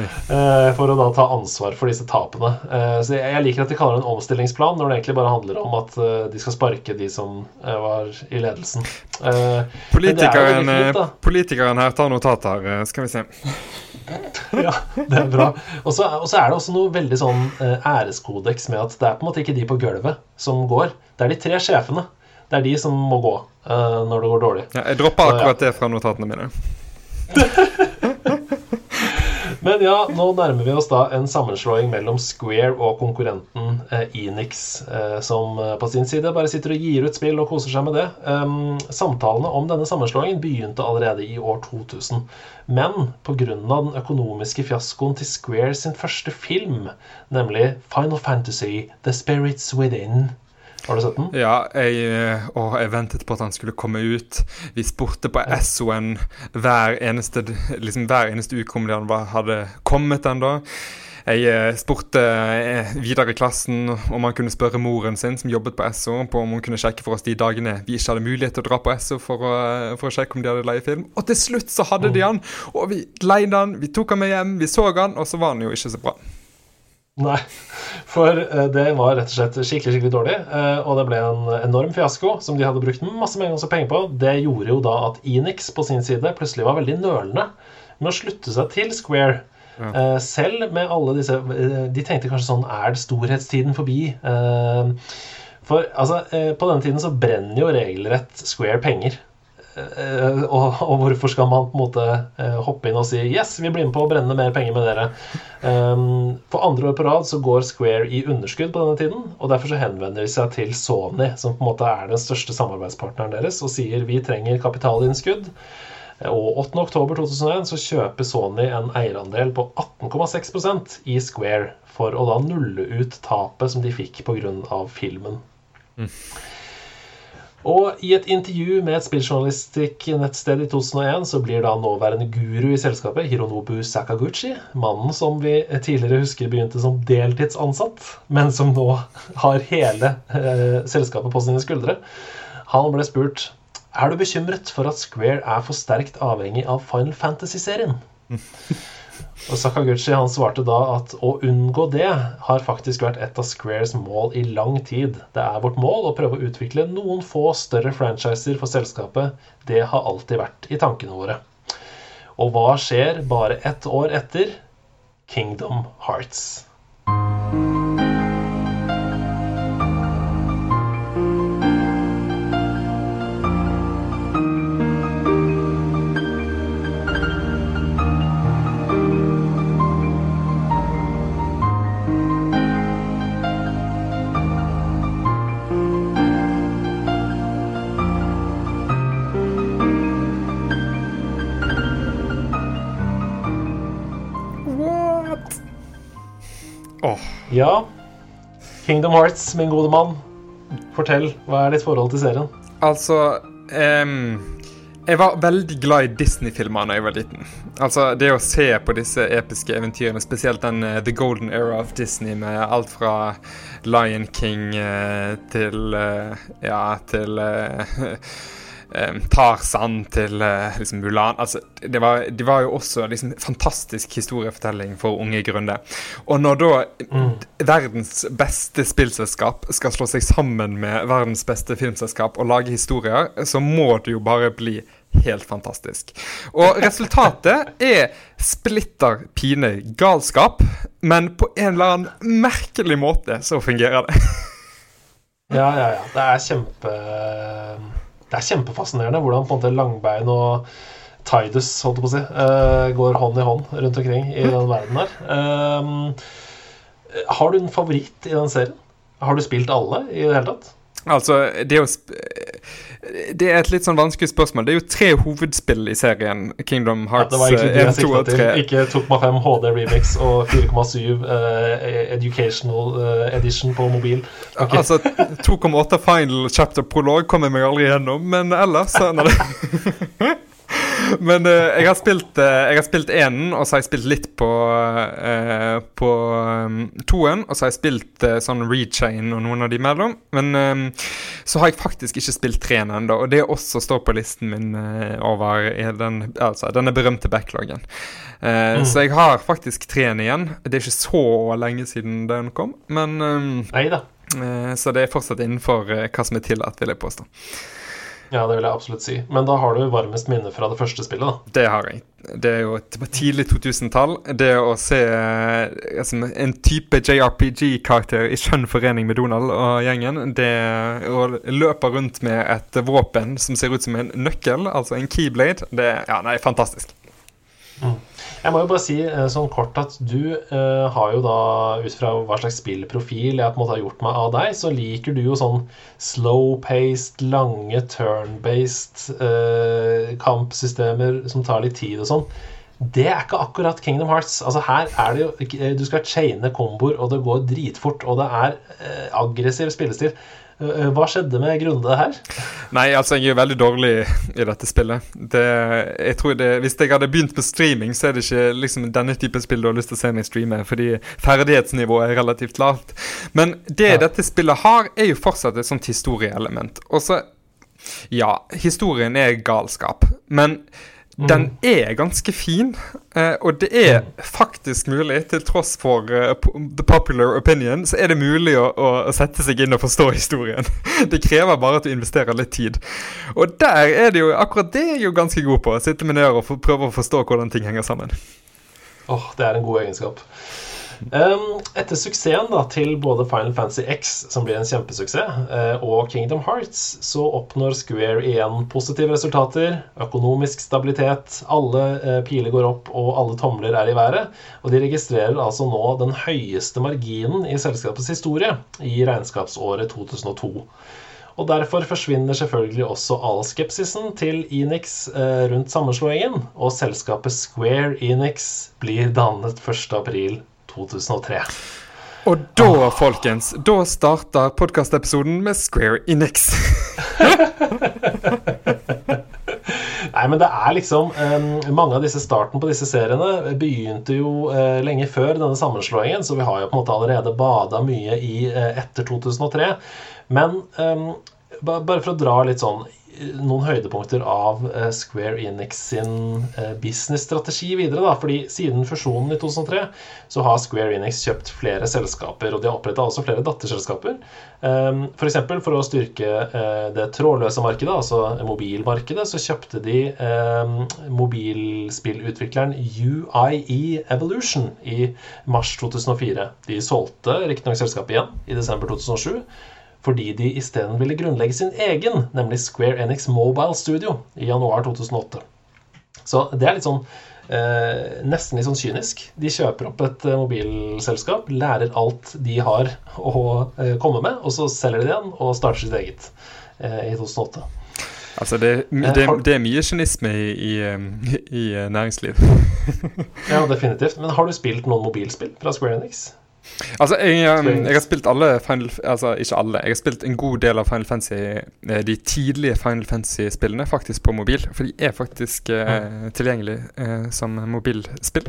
Eh, for å da ta ansvar for disse tapene. Eh, så jeg liker at de kaller det en omstillingsplan, når det egentlig bare handler om at eh, de skal sparke de som var i ledelsen. Politikeren, fint, politikeren her tar notater, skal vi se. ja, det er bra. Og så er det også noe veldig sånn æreskodeks med at det er på en måte ikke de på gulvet som går. Det er de tre sjefene. Det er de som må gå når det går dårlig. Ja, jeg dropper akkurat det fra notatene mine. Men ja, nå nærmer vi oss da en sammenslåing mellom Square og konkurrenten eh, Enix, eh, som eh, på sin side bare sitter og gir ut spill og koser seg med det. Samtalene om denne sammenslåingen begynte allerede i år 2000. Men pga. den økonomiske fiaskoen til Square sin første film, nemlig Final Fantasy The Spirits Within, Har du sett den? Ja, jeg, og jeg ventet på at han skulle komme ut. Vi spurte på SO-en hver eneste, liksom hver eneste uke om han hadde kommet ennå. Jeg eh, spurte eh, videre i klassen om han kunne spørre moren sin, som jobbet på SO, på om hun kunne sjekke for oss de dagene vi ikke hadde mulighet til å dra på SO for å, for å sjekke om de hadde leiefilm. Og til slutt så hadde de han! Og vi leide han, vi tok han med hjem, vi så han, og så var han jo ikke så bra. Nei, for det var rett og slett skikkelig skikkelig dårlig. Og det ble en enorm fiasko som de hadde brukt masse penger på. Det gjorde jo da at Enix på sin side plutselig var veldig nølende med å slutte seg til Square. Ja. selv med alle disse De tenkte kanskje sånn Er det storhetstiden forbi? for altså, på denne tiden så brenner jo regelrett Square penger. Uh, og, og, hvorfor skal man på en måte uh, hoppe inn og si Yes, vi blir med på å brenne mer penger med dere. Um, for andre år på rad så går Square i underskudd på denne tiden. Og derfor så henvender de seg til Sony, som på en måte er den største samarbeidspartneren deres, og sier vi trenger kapitalinnskudd. Og 8.10.2001 så kjøper Sony en eierandel på 18,6% i Square for å da nulle ut tapet som de fikk pga. filmen. Mm. Og i et intervju med et spilljournalistikk-nettsted i 2001 så blir da nåværende guru i selskapet, Hironobu Sakaguchi, mannen som vi tidligere husker begynte som deltidsansatt, men som nå har hele eh, selskapet på sine skuldre, han ble spurt er du bekymret for at Square er for sterkt avhengig av Final Fantasy-serien. Og Sakaguchi han svarte da at å unngå det har faktisk vært et av Squares mål i lang tid. Det er vårt mål å prøve å utvikle noen få større franchiser for selskapet. Det har alltid vært i tankene våre. Og hva skjer bare ett år etter? Kingdom Hearts. Kingdom Hearts, min gode mann. Fortell, hva er ditt forhold til serien? Altså um, Jeg var veldig glad i Disney-filmer da jeg var liten. Altså, Det å se på disse episke eventyrene, spesielt den uh, The Golden Era of Disney med alt fra Lion King uh, til uh, Ja, til Tarzan til eh, liksom Mulan. Altså, det, var, det var jo også liksom, fantastisk historiefortelling for unge gründere. Og når da mm. verdens beste spillselskap skal slå seg sammen med verdens beste filmselskap og lage historier, så må det jo bare bli helt fantastisk. Og resultatet er splitter pine galskap, men på en eller annen merkelig måte så fungerer det. ja, ja, ja. Det er kjempe det er kjempefascinerende hvordan på en måte langbein og Tidus holdt på å si, uh, går hånd i hånd rundt omkring i den verden her. Um, har du en favoritt i den serien? Har du spilt alle i det hele tatt? Altså, det er, det er et litt sånn vanskelig spørsmål. Det er jo tre hovedspill i serien. Kingdom Hearts ja, 1, 2 og 3. Ikke 2,5 HD remix og 4,7 uh, educational uh, edition på mobil. Okay. Altså, 2,8 final chapter prolog kommer jeg meg aldri gjennom, men ellers så er det Men uh, jeg har spilt uh, Jeg har spilt enen, og så har jeg spilt litt på uh, På um, toen. Og så har jeg spilt sånn Rechain og noen av de mellom. Men um, så har jeg faktisk ikke spilt treen ennå, og det også står på listen min over den, altså, denne berømte backloggen. Mm. Så jeg har faktisk treen igjen. Det er ikke så lenge siden den kom, men um, Neida. Så det er fortsatt innenfor hva som er tillatt, vil jeg påstå. Ja, det vil jeg absolutt si. Men da har du varmest minne fra det første spillet, da? Det har jeg. Det er jo tidlig 2000-tall. Det å se altså, en type JRPG-karakter i skjønn forening med Donald og gjengen, det å løpe rundt med et våpen som ser ut som en nøkkel, altså en keyblade, det Ja, nei, fantastisk. Mm. Jeg må jo bare si eh, sånn kort at du uh, har jo da, ut fra hva slags spillprofil jeg på en måte har gjort meg av deg, så liker du jo sånn slow-paced, lange turn-based uh, kampsystemer som tar litt tid og sånn. Det er ikke akkurat Kingdom Hearts. Altså Her er det jo Du skal chaine komboer, og det går dritfort, og det er uh, aggressiv spillestil. Eh, hva skjedde med Grunde her? Nei, altså, jeg er veldig dårlig i dette spillet. Det, jeg tror det, Hvis jeg hadde begynt med streaming, så er det ikke liksom denne typen spill du har lyst til å se meg streame, fordi ferdighetsnivået er relativt lavt. Men det ja. dette spillet har, er jo fortsatt et sånt historieelement. Og så Ja, historien er galskap, men den mm. er ganske fin, uh, og det er mm. faktisk mulig, til tross for uh, the popular opinion, så er det mulig å, å, sette seg inn og forstå historien. det krever bare at du investerer litt tid. Og der er det jo akkurat det er jeg jo ganske god på. Sitte med ned og prøve å forstå hvordan ting henger sammen. Åh, oh, det er en god egenskap. Etter suksessen da, til både Final Fantasy X, som blir en kjempesuksess, uh, og Kingdom Hearts, så oppnår Square igjen positive resultater. Økonomisk stabilitet. Alle uh, piler går opp, og alle tomler er i været. Og de registrerer altså nå den høyeste marginen i selskapets historie i regnskapsåret 2002. Og Derfor forsvinner selvfølgelig også all skepsisen til Enix eh, rundt sammenslåingen, og selskapet Square Enix blir dannet 1.4 2003. Og da, ah. folkens, da starter podkastepisoden med Square Enix. Nei, men det er liksom um, Mange av disse starten på disse seriene begynte jo uh, lenge før denne sammenslåingen, så vi har jo på en måte allerede bada mye i uh, etter 2003. Men um, bare for å dra litt sånn noen høydepunkter av eh, Square Enix sin eh, businessstrategi videre. da, fordi Siden fusjonen i 2003 så har Square Enix kjøpt flere selskaper. Og de har oppretta også flere datterselskaper. Ehm, F.eks. For, for å styrke eh, det trådløse markedet, altså mobilmarkedet, så kjøpte de ehm, mobilspillutvikleren UIE Evolution i mars 2004. De solgte riktignok selskapet igjen i desember 2007 fordi de isteden ville grunnlegge sin egen, nemlig Square Enix Mobile Studio, i januar 2008. Så det er litt sånn eh, nesten litt sånn kynisk. De kjøper opp et eh, mobilselskap, lærer alt de har å eh, komme med, og så selger de det igjen og starter sitt eget eh, i 2008. Altså, det, eh, det, det er mye kynisme i, i, i, eh, næringsliv. ja, definitivt. Men har du spilt noen mobilspill fra Square Enix? Altså, jeg, um, jeg, har spilt alle Final Altså, ikke alle. Jeg har spilt en god del av Final Fantasy eh, de tidlige Final Fantasy-spillene faktisk på mobil. For de er faktisk eh, tilgjengelig eh, som mobilspill.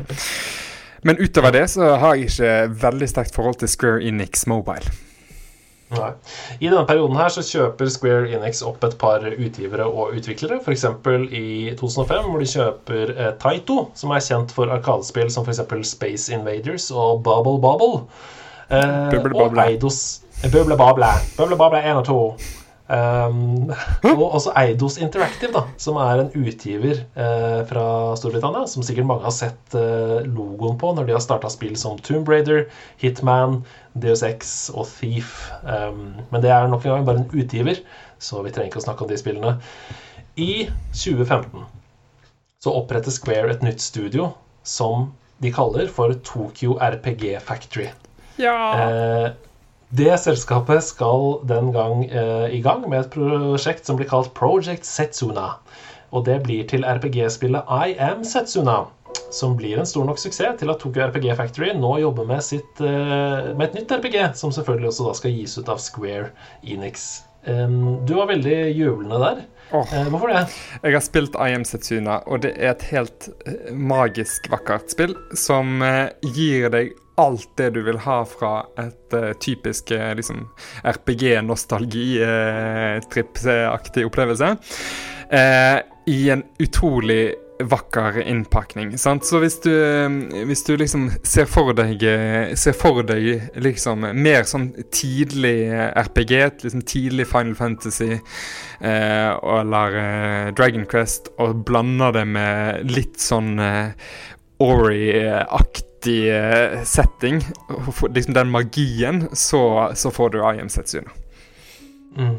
Men utover det så har jeg ikke veldig sterkt forhold til Square Enix Mobile. Nei. I denne perioden her så kjøper Square Enix opp et par utgivere og utviklere. F.eks. i 2005, hvor de kjøper eh, Taito, som er kjent for arkadespill som f.eks. Space Invaders og Bubble Bobble. Eh, og Eidos Bubble Babble. Bubble Babble 1 og 2. Um, og også Eidos Interactive, da, som er en utgiver eh, fra Storbritannia, som sikkert mange har sett eh, logoen på når de har starta spill som Tomb Raider, Hitman, Deus Ex og Thief. Um, men det er nok en gang bare en utgiver, så vi trenger ikke å snakke om de spillene. I 2015 så oppretter Square et nytt studio som de kaller for Tokyo RPG Factory. Ja. Eh, det selskapet skal den gang eh, i gang med et prosjekt som blir kalt Project Setsuna. Og det blir til RPG-spillet I Am Setsuna. Som blir en stor nok suksess til at Tokyo RPG Factory nå jobber med, sitt, eh, med et nytt RPG, som selvfølgelig også da skal gis ut av Square Enix. Um, du var veldig jublende der. Oh, uh, hvorfor det? Jeg har spilt I Am Setsuna, og det er et helt uh, magisk vakkert spill som uh, gir deg alt det du vil ha fra et uh, typisk uh, liksom RPG-nostalgi-tripp-aktig uh, opplevelse. I en utrolig vakker innpakning. Sant? Så hvis du, hvis du liksom ser for deg Ser for deg liksom mer sånn tidlig RPG, liksom tidlig Final Fantasy eller Dragon Quest, og blander det med litt sånn Ori-aktig eh, setting, liksom den magien, så, så får du I am Setsuna. Mm.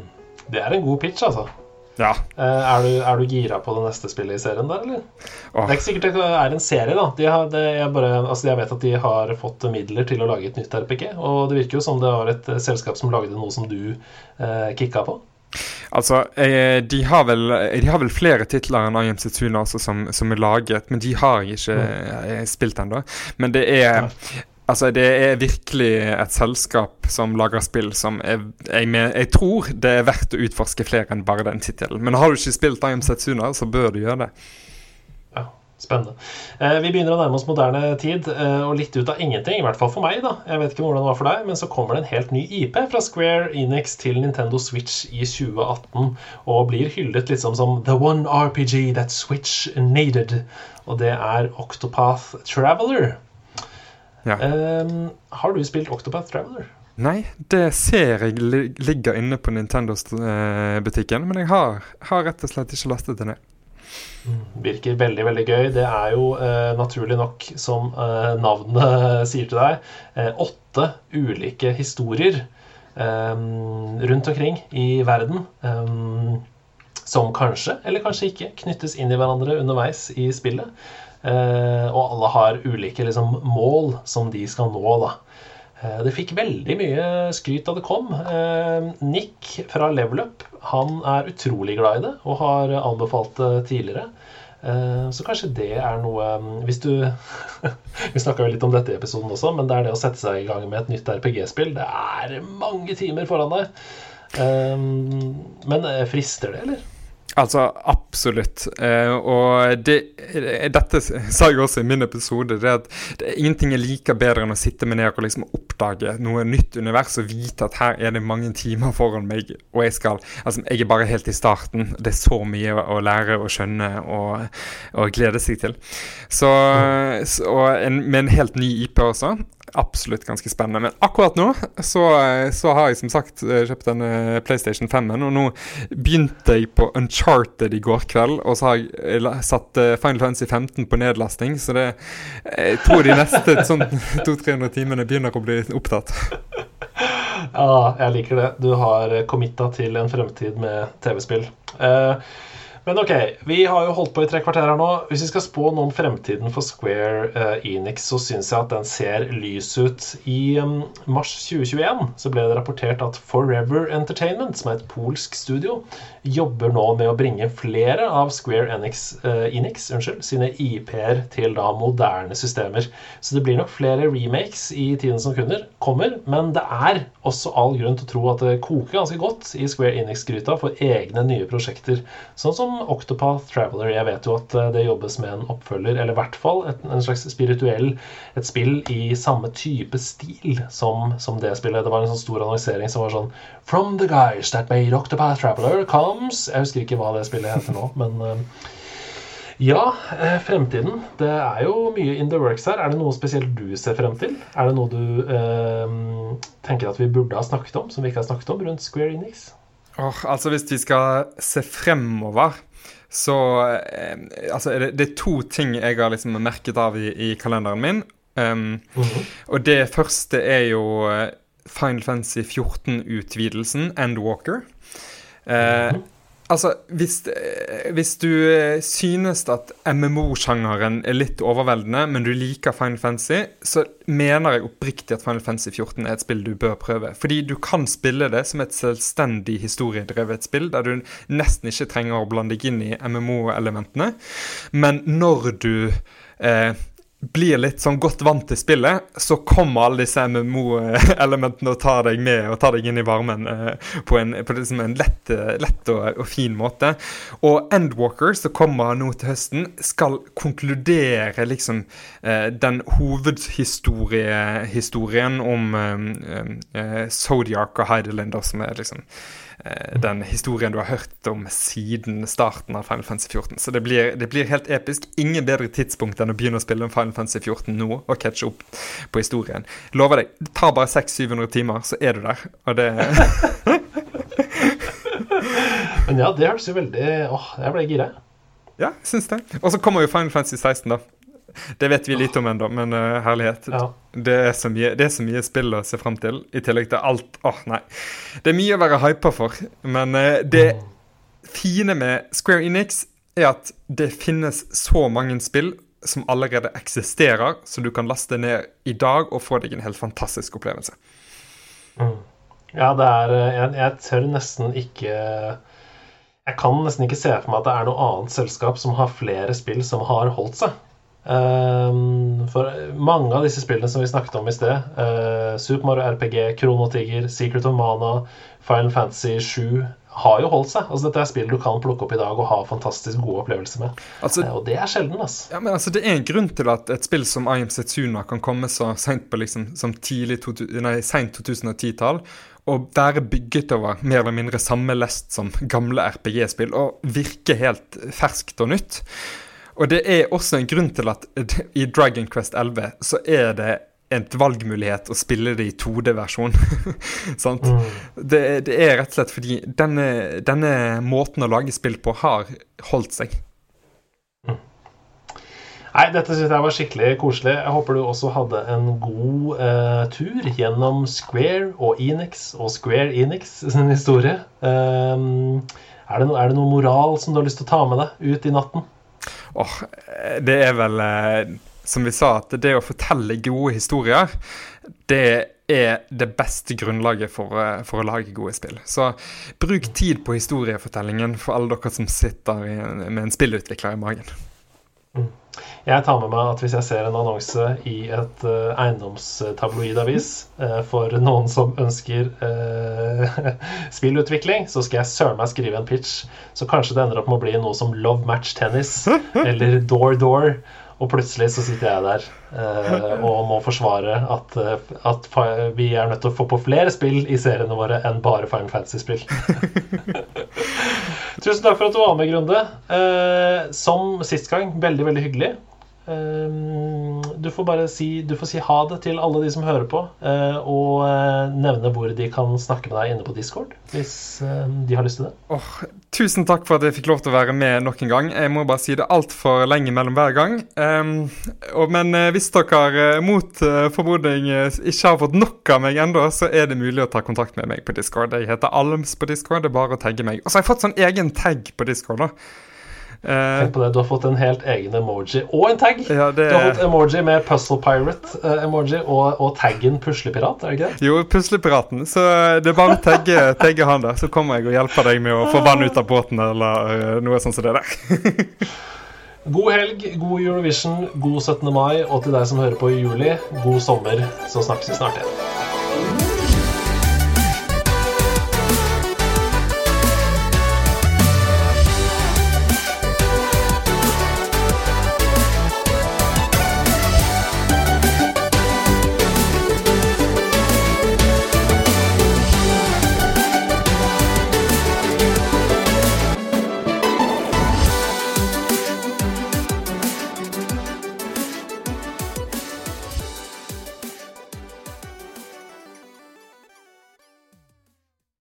Det er en god pitch, altså. Ja. Uh, er, du, er, du, gira på det neste spillet i serien der, eller? Oh. Det er ikke sikkert det er en serie, da. De har, det, jeg, bare, altså jeg, vet at de har fått midler til å lage et nytt RPG. Og det virker jo som det var et selskap som lagde noe som du uh, kicka på. Altså, eh, de, har vel, de har vel flere titler enn Ayam Setsuna som, som, er laget, men de har jeg ikke mm. spilt ennå. Men det er Altså, det er virkelig et selskap som lager spill som jeg, jeg, jeg tror det er verdt å utforske flere enn bare den tittelen. Men har du ikke spilt I Am Setsuna, så bør du gjøre det. Ja, spennende. Eh, vi begynner å nærme oss moderne tid, eh, og litt ut av ingenting, i hvert fall for meg. da. Jeg vet ikke hvordan det var for deg, men så kommer det en helt ny IP fra Square Enix til Nintendo Switch i 2018, og blir hyllet liksom som The One RPG That Switch Needed. Og det er Octopath Traveler. Ja. Um, har du spilt Octopath Traveler? Nei, det ser jeg li ligger inne på Nintendo-butikken, men jeg har, har, rett og slett ikke lastet det ned. Mm, virker veldig veldig gøy. Det er jo eh, naturlig nok, som eh, navnet sier til deg, eh, åtte ulike historier eh, rundt omkring i verden. Eh, som kanskje, eller kanskje ikke, knyttes inn i hverandre underveis i spillet. Eh, og alle har ulike liksom, mål som de skal nå. da. Eh, det fikk veldig mye skryt da det kom. Eh, Nick fra Level Up han er utrolig glad i det og har anbefalt det tidligere. Så kanskje det er noe Hvis du Vi snakka litt om dette i episoden også, men det er det å sette seg i gang med et nytt RPG-spill. Det er mange timer foran deg. Men frister det, eller? Altså, absolutt. Eh, og det, dette sa jeg også i min episode. Det at det er ingenting jeg liker bedre enn å sitte med ned og liksom oppdage noe nytt univers og vite at her er det mange timer foran meg, og jeg skal Altså, jeg er bare helt i starten. Det er så mye å lære og skjønne og, og glede seg til. Så, så en, med en helt ny IP også absolutt ganske spennende. Men akkurat nå så, så har jeg som sagt eh, kjøpt denne eh, PlayStation 5-en, og nå begynte jeg på Uncharted i går kveld, og så har jeg eh, satt Final Fantasy 15 på nedlasting, så det Jeg tror de neste sånn 200-300 timene begynner å bli opptatt. Ja, jeg liker det. Du har committa til en fremtid med TV-spill. Uh, men ok, vi har jo holdt på i tre kvarter her nå. Hvis vi skal spå noe om fremtiden for Square uh, Enix, så syns jeg at den ser lys ut. I um, mars 2021 så ble det rapportert at Forever Entertainment, som er et polsk studio, jobber nå med å bringe flere av Square Enix, uh, Enix unnskyld, sine IP-er til da moderne systemer. Så det blir nok flere remakes i tiden som kommer, men det er også all grunn til å tro at det koker ganske godt i Square Enix-gryta for egne nye prosjekter. Sånn som Octopath Traveler. Jeg vet jo at eh, det jobbes med en oppfølger, eller i hvert fall et, en slags spirituell et spill i samme type stil som, som, det spillet. Det var en sånn stor annonsering som var sånn From the guys that made Octopath Traveler comes Jeg husker ikke hva det spillet heter nå, men uh, ja, eh, fremtiden. Det er jo mye in the works her. Er det noe spesielt du ser frem til? Er det noe du eh, tenker at vi burde ha snakket om, som vi ikke har snakket om, rundt Square Enix? Oh, altså Hvis vi skal se fremover, så eh, altså, det, det, er to ting jeg har liksom merket av i, i kalenderen min. Um, mm -hmm. Og det første er jo eh, Final Fantasy 14-utvidelsen, Endwalker. Uh, mm -hmm. Altså, hvis, eh, hvis, du eh, synes at MMO-sjangeren er litt overveldende, men du liker Final Fantasy, så mener jeg oppriktig at Final Fantasy 14 er et spill du bør prøve. Fordi du kan spille det som et selvstendig historiedrevet spill, der du nesten ikke trenger å blande deg inn i MMO-elementene. Men når du eh, blir litt sånn godt vant til spillet, så kommer alle disse MMO-elementene og tar deg med og tar deg inn i varmen eh, på en, på liksom en lett, lett og, og, fin måte. Og Endwalker, som kommer nå til høsten, skal konkludere liksom eh, den hovedhistorien om eh, eh, Zodiac og Heidelin, som er liksom Eh, den historien du har hørt om siden starten av Final Fantasy 14. Så det blir, det blir, helt episk. Ingen bedre tidspunkt enn å begynne å spille Final Fantasy 14 nå og catche opp på historien. Lover deg, det tar bare 600-700 timer, så er du der. Og det Men ja, det høres jo veldig Åh, jeg ble gira. Ja, syns det. Og så kommer jo Final Fantasy 16, da. Det vet vi litt om ennå, men uh, herlighet. Ja. Det, er mye, det, er så mye, spill å se fram til, i tillegg til alt Åh, oh, nei. Det er mye å være hypa for, men uh, det fine med Square Enix er at det finnes så mange spill som allerede eksisterer, så du kan laste ned i dag og få deg en helt fantastisk opplevelse. Mm. Ja, det er eh, jeg, jeg tør nesten ikke Jeg kan nesten ikke se for meg at det er noe annet selskap som har flere spill som har holdt seg. Um, for mange av disse spillene som vi snakket om i sted, uh, Super Mario RPG, Krono Tiger, Secret of Mana, Final Fantasy 7 har jo holdt seg. Altså Dette er spill du kan plukke opp i dag og ha fantastisk gode opplevelser med. Altså, uh, og det er sjelden. altså. Ja, men altså Det er en grunn til at et spill som I Am Setsuna kan komme så seint på liksom, som tidlig 2010-tall og være bygget over mer eller mindre samme lest som gamle RPG-spill, og virke helt ferskt og nytt. Og det er også en grunn til at i Dragon Quest 11 så er det en valgmulighet å spille det i 2D-versjon. mm. det, det, er rett og slett fordi denne, denne måten å lage spill på har holdt seg. Nei, dette syns jeg var skikkelig koselig. Jeg håper du også hadde en god eh, tur gjennom Square og Enix og Square Enix sin historie. Um, er, det no, er, det noe moral som du har lyst til å ta med deg ut i natten? Oh, det er vel, uh, som vi sa, at det å fortelle gode historier, det er det beste grunnlaget for, uh, for, å lage gode spill. Så bruk tid på historiefortellingen for alle dere som sitter med en spillutvikler i magen. Jeg tar med meg at hvis jeg ser en annonse i et uh, eiendomstabloidavis uh, for noen som ønsker uh, spillutvikling, så skal jeg søren meg skrive en pitch. Så kanskje det ender opp med å bli noe som Love Match Tennis eller Door Door. Og plutselig så sitter jeg der uh, og må forsvare at, at, vi er nødt til å få på flere spill i seriene våre enn bare Final Fantasy-spill. Tusen takk for at du var med, Grunde. Eh, som sist gang, veldig, veldig hyggelig. Ehm, du får bare si, får si ha det til alle de som hører på, eh, og eh, nevne hvor de kan snakke med deg inne på Discord, hvis eh, de har lyst til det. Oh, tusen takk for at jeg fikk lov til å være med nok en gang. Jeg må bare si det altfor lenge mellom hver gang. Um, og, men hvis dere mot formodning ikke har fått nok av meg ennå, så er det mulig å ta kontakt med meg på Discord. Jeg heter Alms på Discord. Det er bare å tagge meg. Og så har jeg fått sånn egen tag på Discord. da Tenk på det, Du har fått en helt egen emoji og en tag. Ja, det... Du har fått emoji med Puzzle Pirate-emoji eh, og, og, taggen Puslepirat, er det ikke det? Jo, Puslepiraten. Så det er bare å tagge, tagge han der, så kommer jeg og hjelper deg med å få vann ut av båten eller noe sånt som det der. god helg, god Eurovision, god 17. mai, og til deg som hører på i juli, god sommer. Så snakkes vi snart igjen.